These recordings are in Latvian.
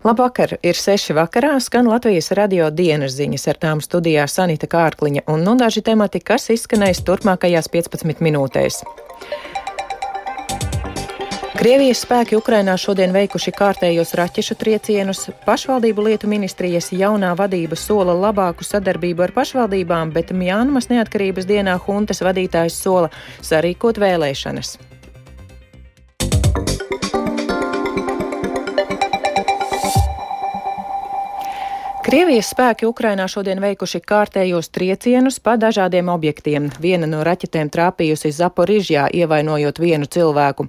Labvakar! Ir seši vakarā, skan Latvijas radio dienas ziņas ar tām studijā Sanita Kārkliņa un nu daži temati, kas izskanēs turpmākajās 15 minūtēs. Krievijas spēki Ukrainā šodien veikuši kārtējos raķešu triecienus. Pašvaldību lietu ministrijas jaunā vadība sola labāku sadarbību ar pašvaldībām, bet Mjānmas neatkarības dienā huntas vadītājs sola sarīkot vēlēšanas. Krievijas spēki Ukrainā šodien veikuši kārtējos triecienus pa dažādiem objektiem. Viena no raķetēm trāpījusi Zaporižjā, ievainojot vienu cilvēku.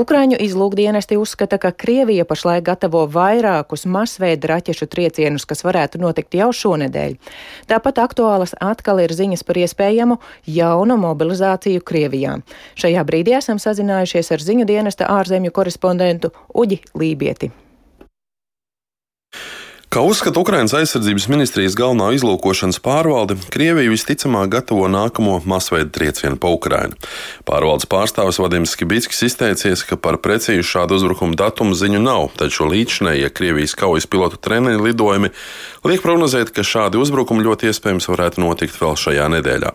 Ukraiņu izlūkdienesti uzskata, ka Krievija pašlaik gatavo vairākus masveida raķešu triecienus, kas varētu notikt jau šonedēļ. Tāpat aktuālas atkal ir ziņas par iespējamu jaunu mobilizāciju Krievijā. Šajā brīdī esam sazinājušies ar ziņu dienesta ārzemju korespondentu Uģi Lībieti. Kā uzskata Ukrainas aizsardzības ministrijas galvenā izlūkošanas pārvalde, Krievija visticamāk gatavo nākamo masveida triecienu pa Ukrainu. Pārvaldes pārstāvis Vadims Skibitskis izteicies, ka par precīzu šādu uzbrukumu datumu ziņu nav, taču līdšanējie Krievijas kaujas pilotu treniņu lidojumi liek prognozēt, ka šādi uzbrukumi ļoti iespējams varētu notikt vēl šajā nedēļā.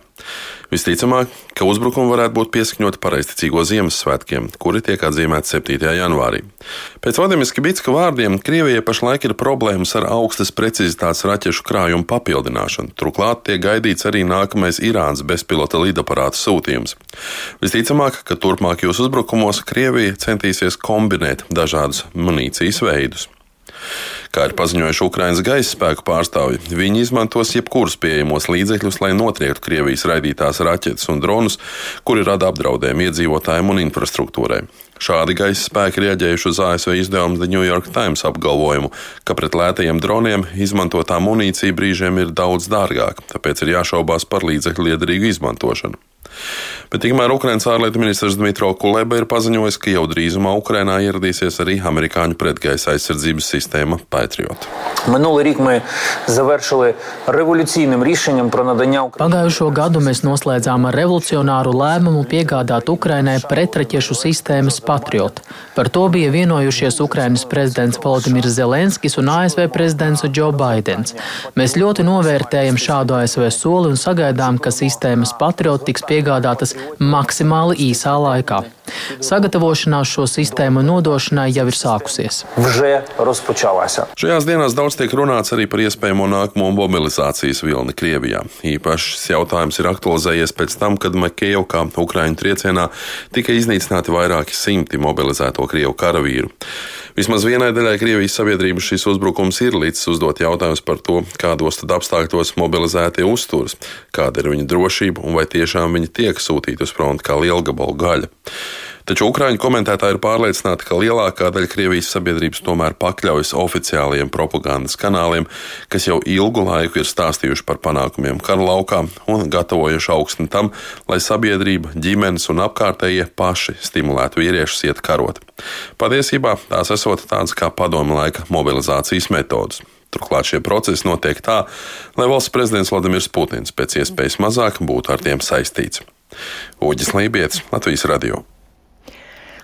Visticamāk, ka uzbrukumi varētu būt pieskaņoti pareizticīgo Ziemassvētkiem, kuri tiek atzīmēti 7. janvārī. Pēc Vladimira Skibitska vārdiem, Krievijai pašlaik ir problēmas ar augstas precizitātes raķešu krājumu papildināšanu. Turklāt tiek gaidīts arī nākamais Irānas bezpilota lidaparāta sūtījums. Visticamāk, ka turpmākajos uzbrukumos Krievija centīsies kombinēt dažādus munīcijas veidus. Kā ir paziņojuši Ukraiņas gaisa spēku pārstāvji, viņi izmantos jebkurus pieejamos līdzekļus, lai notriektu Krievijas raidītās raķetes un dronus, kuri rada apdraudējumu iedzīvotājiem un infrastruktūrai. Šādi gaisa spēki rieģējuši uz ASV izdevumu The New York Times apgalvojumu, ka pret lētajiem droniem izmantotā munīcija brīžiem ir daudz dārgāka, tāpēc ir jāšaubās par līdzekļu liederīgu izmantošanu. Bet tikmēr Ukrainas ārlietu ministrs Dmitro Kuleba ir paziņojis, ka jau drīzumā Ukrainā ieradīsies arī amerikāņu pretgaisa aizsardzības sistēma Patriot. Pagājušo gadu mēs noslēdzām ar revolucionāru lēmumu piegādāt Ukrainai pretraķešu sistēmas Patriot. Par to bija vienojušies Ukrainas prezidents Volodimirs Zelenskis un ASV prezidents Joe Bidenis. Mēs ļoti novērtējam šādu ASV soli un sagaidām, ka sistēmas Patriot tiks piegādātas maksimāli īsā laikā. Sagatavošanās šo sistēmu nodošanai jau ir sākusies. Šajās dienās daudz tiek runāts arī par iespējamo nākamo mobilizācijas vilni Krievijā. Īpaši šis jautājums ir aktualizējies pēc tam, kad Makejovkā, Ukraiņu triecienā, tika iznīcināti vairāki simti mobilizēto Krievu karavīru. Vismaz vienai daļai Krievijas sabiedrības šis uzbrukums ir līdz uzdot jautājums par to, kādos tad apstākļos mobilizētie uzturas, kāda ir viņa drošība un vai tiešām viņi tiek sūtīti uz fronti kā lielgabalu gaļa. Taču Ukrāņu komentētāji ir pārliecināti, ka lielākā daļa Krievijas sabiedrības tomēr pakļaujas oficiālajiem propagandas kanāliem, kas jau ilgu laiku ir stāstījuši par panākumiem kara laukā un gatavojuši augstni tam, lai sabiedrība, ģimenes un apkārtējie paši stimulētu vīriešus iet karot. Patiesībā tās esot tādas kā padomu laika mobilizācijas metodas. Turklāt šie procesi notiek tā, lai valsts prezidents Vladimirs Putins pēc iespējas mazāk būtu ar tiem saistīts. Uģis Lībijams, Latvijas Radio.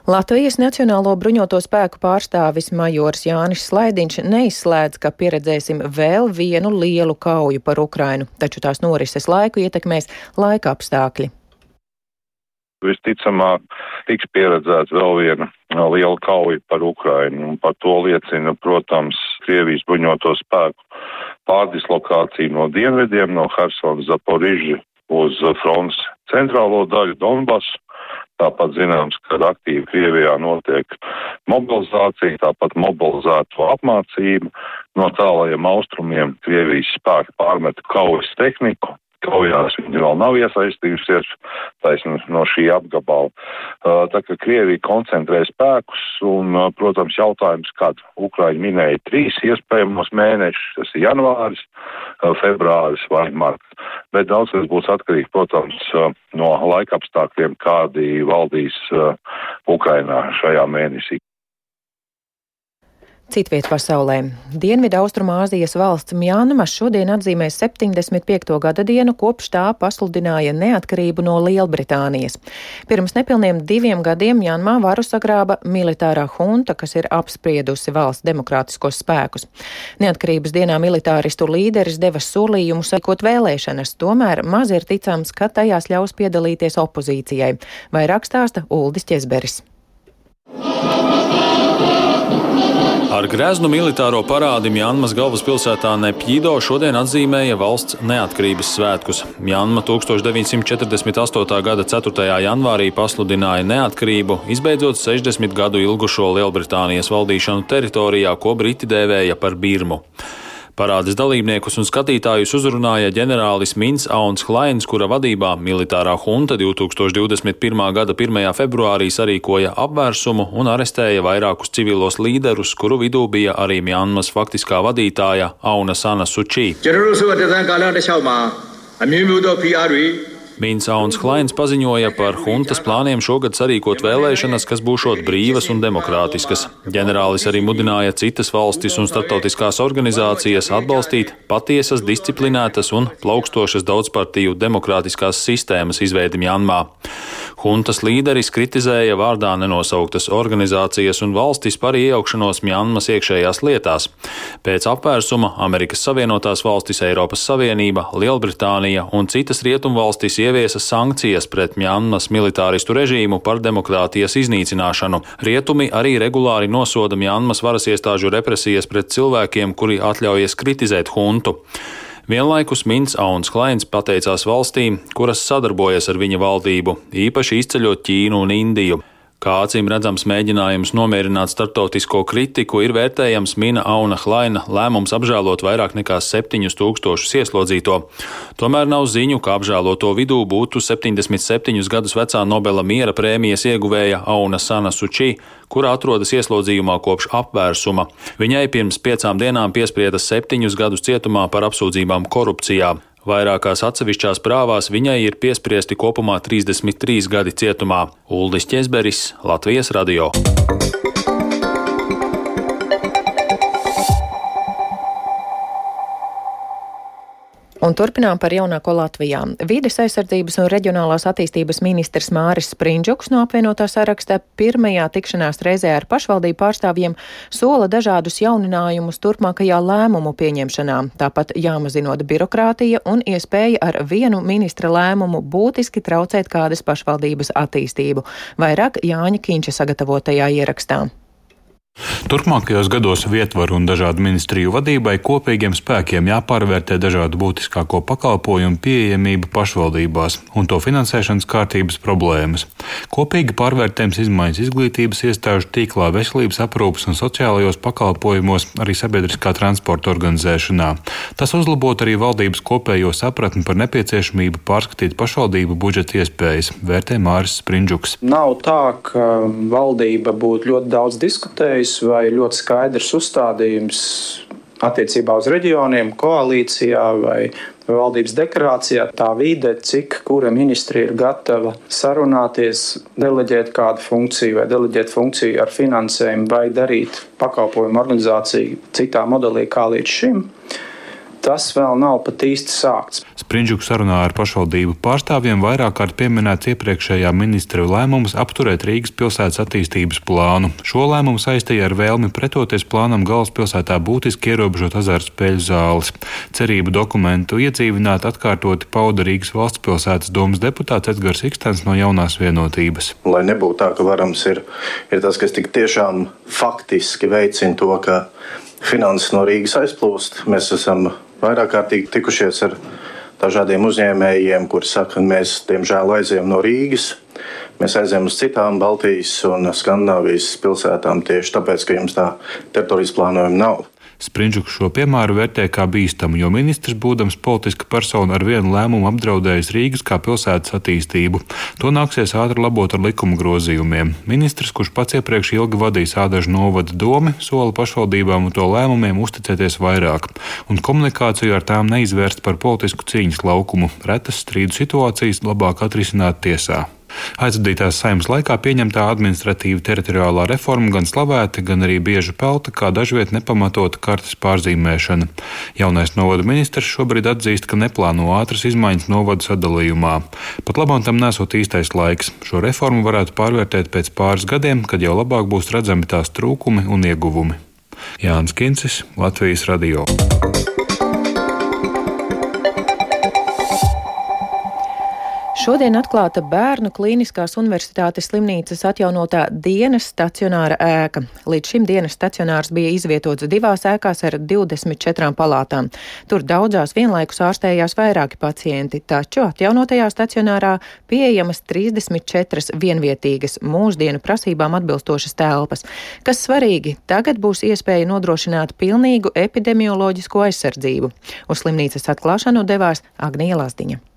Latvijas Nacionālo bruņoto spēku pārstāvis majors Jānis Slaidiņš neizslēdz, ka pieredzēsim vēl vienu lielu kauju par Ukrainu, taču tās norises laiku ietekmēs laika apstākļi. Visticamāk, tiks pieredzēts vēl viena liela kauja par Ukrainu, un par to liecina, protams, Krievijas bruņoto spēku pārdislokācija no dienvidiem, no Hersona Zaporiži uz fronts centrālo daļu Donbasu Tāpat zināms, ka aktīvi Krievijā notiek mobilizācija, tāpat mobilizēto apmācību. No tālajiem austrumiem Krievijas spēki pārmet kaujas tehniku, kaujās viņi vēl nav iesaistījusies taisn no šī apgabala. Uh, tā kā Krievija koncentrē spēkus un, uh, protams, jautājums, kad Ukraiņi minēja trīs iespējamos mēnešus, tas ir janvāris, uh, februāris vai marts. Bet daudz kas būs atkarīgi, protams, no laika apstākļiem, kādi valdīs Ukrainā šajā mēnesī. Citviet pasaulē. Dienvidu Austrumāzijas valsts Mjānmas šodien atzīmē 75. gada dienu, kopš tā pasludināja neatkarību no Lielbritānijas. Pirms nepilniem diviem gadiem Mjānmā varu sagrāba militārā hunta, kas ir apspriedusi valsts demokrātiskos spēkus. Neatkarības dienā militāristu līderis deva solījumu sekot vēlēšanas, tomēr maz ir ticams, ka tajās ļaus piedalīties opozīcijai. Vai rakstāsta Uldis Česberis. Ar greznu militāro parādi Mjanmas galvaspilsētā Nepjīdo šodien atzīmēja valsts neatkarības svētkus. Mjanma 1948. gada 4. janvārī pasludināja neatkarību, izbeidzot 60 gadu ilgušo Lielbritānijas valdīšanu teritorijā, ko Briti dēvēja par Birmu. Parādes dalībniekus un skatītājus uzrunāja ģenerālis Mins Auns Hlains, kura vadībā militārā hunta 2021. gada 1. februārī sarīkoja apvērsumu un arestēja vairākus civilos līderus, kuru vidū bija arī Mjanmas faktiskā vadītāja Auna Sana Sučī. Mīns Auns Klains paziņoja par huntas plāniem šogad sarīkot vēlēšanas, kas būšot brīvas un demokrātiskas. Ģenerālis arī mudināja citas valstis un starptautiskās organizācijas atbalstīt patiesas, disciplinētas un plaukstošas daudzpartiju demokrātiskās sistēmas izveidi Mjanmā. Huntas līderis kritizēja vārdā nenosauktas organizācijas un valstis par iejaukšanos Mjanmas iekšējās lietās. Pēc apvērsuma Amerikas Savienotās valstis, Eiropas Savienība, Lielbritānija un citas rietumvalstis ieviesa sankcijas pret Mjanmas militāristu režīmu par demokrātijas iznīcināšanu. Rietumi arī regulāri nosoda Mjanmas varas iestāžu represijas pret cilvēkiem, kuri atļaujas kritizēt huntu. Vienlaikus Mins Auns Klains pateicās valstīm, kuras sadarbojas ar viņa valdību, īpaši izceļot Ķīnu un Indiju. Kā acīm redzams mēģinājums nomierināt starptautisko kritiku, ir vērtējams Mina Auna Hlaina lēmums apžēlot vairāk nekā 7000 ieslodzīto. Tomēr nav ziņu, ka apžēloto vidū būtu 77 gadus vecā Nobela miera prēmijas ieguvēja Auna Sana Suči, kura atrodas ieslodzījumā kopš apvērsuma. Viņai pirms piecām dienām piesprieda septiņus gadus cietumā par apsūdzībām korupcijā. Vairākās atsevišķās prāvās viņai ir piespriesti kopumā 33 gadi cietumā. Uldis Česberis, Latvijas radio. Un turpinām par jaunāko Latvijā. Vīdes aizsardzības un reģionālās attīstības ministrs Māris Sprindžuks no apvienotā saraksta pirmajā tikšanās reizē ar pašvaldību pārstāvjiem sola dažādus jauninājumus turpmākajā lēmumu pieņemšanā. Tāpat jāmazinot birokrātija un iespēja ar vienu ministra lēmumu būtiski traucēt kādas pašvaldības attīstību. Vairāk Jāņa Kīņša sagatavotajā ierakstā. Turpmākajos gados vietvaru un dažādu ministriju vadībai kopīgiem spēkiem jāpārvērtē dažādu būtiskāko pakalpojumu pieejamība pašvaldībās un to finansēšanas kārtības problēmas. Kopīgi pārvērtējums izmaiņas izglītības iestāžu tīklā, veselības aprūpas un sociālajos pakalpojumos, arī sabiedriskā transporta organizēšanā. Tas uzlabot arī valdības kopējo sapratni par nepieciešamību pārskatīt pašvaldību budžeta iespējas, vērtē Māris Sprindžuks. Nav tā, ka valdība būtu ļoti daudz diskutējusi pieejas vai ļoti skaidrs uzstādījums attiecībā uz reģioniem, koalīcijā vai valdības deklarācijā tā vide, cik kura ministri ir gatava sarunāties, deleģēt kādu funkciju vai deleģēt funkciju ar finansējumu vai darīt pakalpojumu organizāciju citā modelī kā līdz šim tas vēl nav pat īsti sākts. Sprindžuku sarunā ar pašvaldību pārstāvjiem vairāk kārt pieminēts iepriekšējā ministra lēmums apturēt Rīgas pilsētas attīstības plānu. Šo lēmumu saistīja ar vēlmi pretoties plānam galvaspilsētā būtiski ierobežot azartspēļu zāles. Cerību dokumentu iedzīvināt atkārtoti pauda Rīgas valsts pilsētas domas deputāts Edgars Ikstens no jaunās vienotības. Lai nebūtu tā, ka varams ir, ir tas, kas tik tiešām faktiski veicina to, ka finanses no Rīgas aizplūst. Mēs esam vairāk kārtīgi tikušies ar dažādiem uzņēmējiem, kuri saka, ka mēs, diemžēl, aizējām no Rīgas. Mēs aizējām uz citām Baltijas un Skandinavijas pilsētām tieši tāpēc, ka jums tā teritorijas plānojuma nav. Sprindžuks šo piemēru vērtē kā bīstamu, jo ministrs, būdams politiska persona, ar vienu lēmumu apdraudējis Rīgas kā pilsētas attīstību. To nāksies ātri labot ar likuma grozījumiem. Ministrs, kurš pats iepriekš ilgi vadījis ādažu novada domu, sola pašvaldībām un to lēmumiem uzticēties vairāk, un komunikāciju ar tām neizvērst par politisku cīņas laukumu, retas strīdu situācijas labāk atrisināt tiesā. Aizvadītās saimnes laikā pieņemtā administratīva teritoriālā reforma gan slavēta, gan arī bieži pelta kā dažviet nepamatota kartes pārzīmēšana. Jaunais novada ministrs šobrīd atzīst, ka neplāno ātras izmaiņas novada sadalījumā. Pat labam tam nesot īstais laiks. Šo reformu varētu pārvērtēt pēc pāris gadiem, kad jau labāk būs redzami tās trūkumi un ieguvumi. Jānis Kincis, Latvijas Radio. Šodien atklāta Bērnu Kliniskās Universitātes slimnīcas atjaunotā dienas stacionāra ēka. Līdz šim dienas stacionārs bija izvietots divās ēkās ar 24 palātām. Tur daudzās vienlaikus ārstējās vairāki pacienti, taču atjaunotajā stacionārā pieejamas 34 vienvietīgas mūsdienu prasībām atbilstošas telpas. Kas svarīgi, tagad būs iespēja nodrošināt pilnīgu epidemioloģisko aizsardzību. Uz slimnīcas atklāšanu devās Agnija Lazdiņa.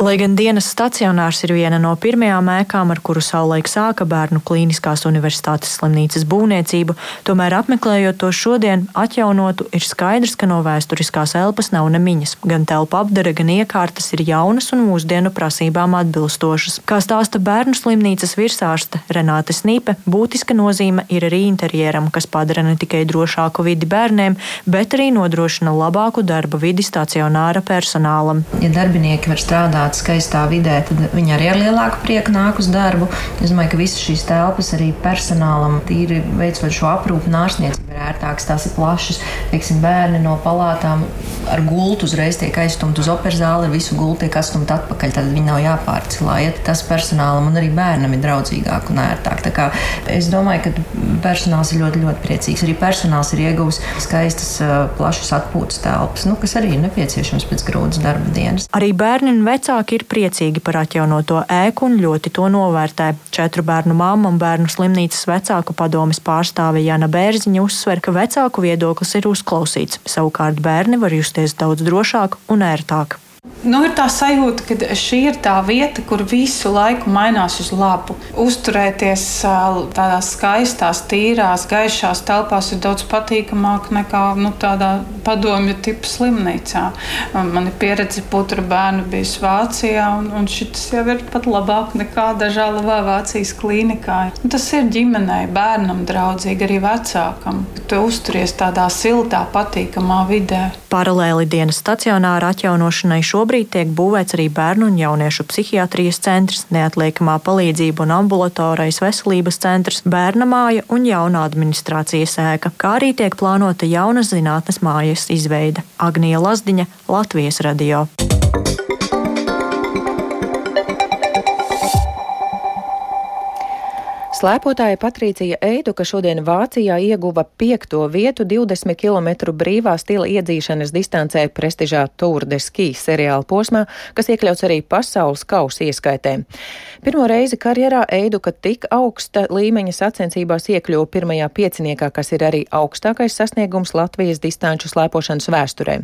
Lai gan dienas stacionārs ir viena no pirmajām ēkām, ar kuru savulaik sāka Bērnu Kliniskās Universitātes slimnīcas būvniecību, tomēr apmeklējot to šodien atjaunotu, ir skaidrs, ka no vēsturiskās elpas nav nemiņas. Gan telpa apdara, gan iekārtas ir jaunas un mūsdienu prasībām atbilstošas. Kā stāsta Bērnu slimnīcas virsārste Renāte Snīpe, būtiska nozīme ir arī interjeram, kas padara ne tikai drošāku vidi bērniem, bet arī nodrošina labāku darba vidi stacionāra personālam. Ja darbinieki var strādāt strādāt skaistā vidē, tad viņi arī ar lielāku prieku nāk uz darbu. Es domāju, ka visas šīs telpas arī personālam, tīri veicot šo aprūpu ir ērtākas. Tās ir plašas. Teiksim, bērni no palātām ar gultu uzreiz tiek aizstumti uz operas zāli, ar visu gultu tiek atstumti atpakaļ. Tad viņi nav jāpārcilājiet. Tas personālam un arī bērnam ir draudzīgāk un ērtāk. Tā kā es domāju, ka personāls ir ļoti, ļoti priecīgs. Arī personāls ir ieguvis skaistas, plašas atpūtas telpas, nu, kas arī ir nepieciešams pēc grūtas darba dienas. Arī bērni un vecāki ir priecīgi par atjaunoto ēku un ļoti to novērtē. Četru bērnu māmu un bērnu slimnīcas vecāku padomes pārstāve Jana Bērziņa uzsver, ka vecāku viedoklis ir uzklausīts. Savukārt bērni var justies daudz drošāk un ērtāk. Nu, ir tā sajūta, ka šī ir tā vieta, kur visu laiku mainās uz labu. Uzturēties tādās skaistās, tīrās, gaišās telpās ir daudz patīkamāk nekā nu, tādā padomju tipu slimnīcā. Man ir pieredze būt ar bērnu bijis Vācijā, un, un šis jau ir pat labāk nekā dažā labā Vācijas klīnikā. Un tas ir ģimenei, bērnam draudzīgi, arī vecākam. Tu uzturies tādā siltā, patīkamā vidē. Paralēli dienas stacionāra atjaunošanai šobrīd tiek būvēts arī bērnu un jauniešu psihiatrijas centrs, neatliekamā palīdzība un ambulatorais veselības centrs, bērna māja un jauna administrācijas ēka, kā arī tiek plānota jauna zinātnes mājas izveide. Agnija Lazdiņa, Latvijas radio. Slēpotāja Patricija Eiduka šodien Vācijā ieguva piekto vietu 20 km brīvā stila iedzīšanas distancē prestižā Tour de Ski seriāla posmā, kas iekļauts arī pasaules kausa ieskaitē. Pirmo reizi karjerā Eiduka tik augsta līmeņa sacensībās iekļuva pirmajā pieciniekā, kas ir arī augstākais sasniegums Latvijas distanču slēpošanas vēsturē.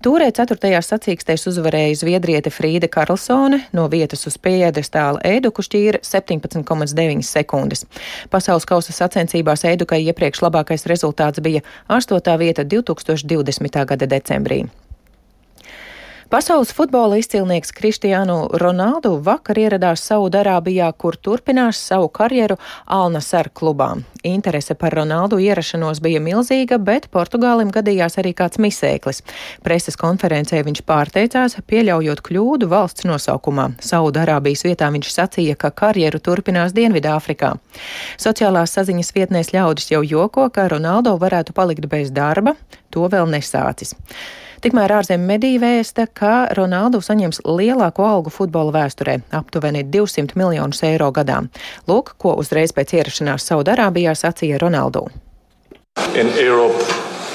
Tūrē ceturtajā sacīkstēs uzvarēja Zviedriete Frīda Karlsone, no vietas uz piedestāla Eiduku šķīra 17,9 sekundes sekundes. Pasaules kausa sacensībās Eidukai iepriekš labākais rezultāts bija 8. vieta 2020. gada decembrī. Pasaules futbola izcilnieks Kristiānu Ronaldu vakar ieradās Saudarābijā, kur turpinās savu karjeru Alnasar klubā. Interese par Ronaldu ierašanos bija milzīga, bet Portugālim gadījās arī kāds misēklis. Preses konferencē viņš pārteicās, pieļaujot kļūdu valsts nosaukumā. Saudarābijas vietā viņš sacīja, ka karjeru turpinās Dienvidāfrikā. Sociālās saziņas vietnēs ļaudis jau joko, ka Ronaldo varētu palikt bez darba, to vēl nesācis. Tikmēr ārzemju mediji vēsta, ka Ronaldu saņems lielāko algu futbola vēsturē - aptuveni 200 miljonus eiro gadā. Lūk, ko uzreiz pēc ierašanās Saudarābijā sacīja Ronaldu. In Europe,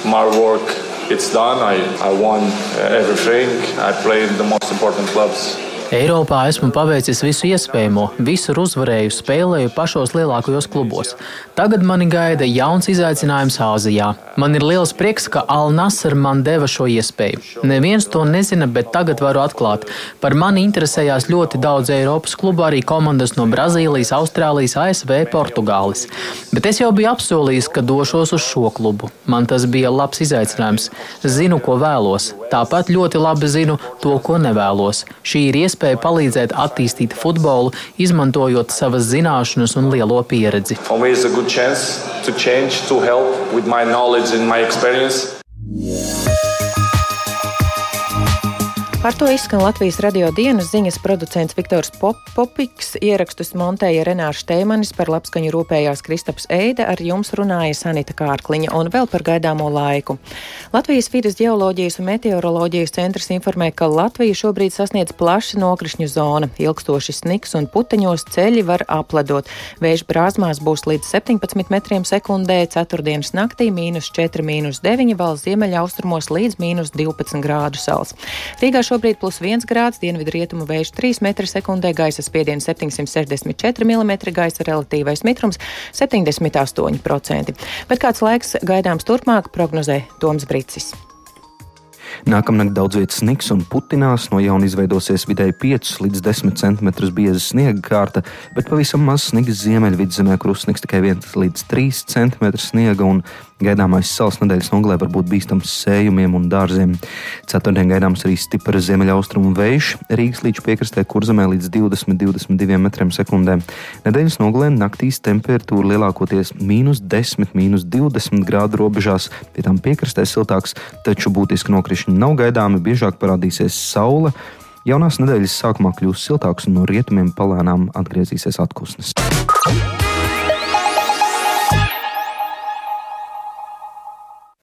my work it's done. I, I won everything. I played the most important clubs Eiropā esmu paveicis visu iespējamo, visur uzvarēju, spēlēju pašos lielākajos klubos. Tagad mani gaida jauns izaicinājums Āzijā. Man ir liels prieks, ka Al-Nasr man deva šo iespēju. Neviens to nezina, bet tagad varu atklāt. Par mani interesējās ļoti daudz Eiropas klubu, arī komandas no Brazīlijas, Austrālijas, ASV, Portugāles. Bet es jau biju apsolījis, ka došos uz šo klubu. Man tas bija labs izaicinājums. Zinu, ko vēlos. Tāpat ļoti labi zinu to, ko nevēlos. Šī ir iespēja iespēja palīdzēt attīstīt futbolu, izmantojot savas zināšanas un lielo pieredzi. To change, to help with my knowledge and my experience. Par to izskan Latvijas radio dienas ziņas producents Viktors Pop Popiks, ierakstus montēja Renāša Teimanis, par labskaņu rūpējās Kristaps Eide, ar jums runāja Sanita Kārkliņa un vēl par gaidāmo laiku. Latvijas vidas geoloģijas un meteoroloģijas centrs informē, ka Latvija šobrīd sasniedz plaša nokrišņu zona, ilgstoši sniks un puteņos ceļi var apledot. Vēža brāzmās būs līdz 17 metriem sekundē, ceturtdienas naktī mīnus 4, mīnus 9, valsts ziemeļaustrumos līdz mīnus 12 grādu sals. Rīgā šobrīd plus 1 grāds, dienvidu rietumu vējš 3 m2, gaisa spiediens 764 mm, gaisa relatīvais mitrums 78%. Bet kāds laiks gaidāms turpmāk, prognozē Toms Brīcis. Nākamnakt daudz vietas sniks un putinās, no jauna izveidosies vidēji 5 līdz 10 cm bieza sniega kārta, bet pavisam maz sniegs ziemeļvidzemē, kur uzsniks tikai 1 līdz 3 cm sniega un Gaidāmais salas nedēļas nogalē var būt bīstams sējumiem un dārziem. Ceturtdien gaidāms arī stiprs ziemeļaustrumu vējš, Rīgas līča piekrastē kurzemē līdz 20-22 metriem sekundē. Nedēļas nogalē naktīs temperatūra lielākoties mīnus 10, mīnus 20 grādu robežās, pie tām piekrastē siltāks, taču būtiski nokrišņi nav gaidāmi, biežāk parādīsies saule. Jaunās nedēļas sākumā kļūs siltāks un no rietumiem palēnām atgriezīsies atpūsnes.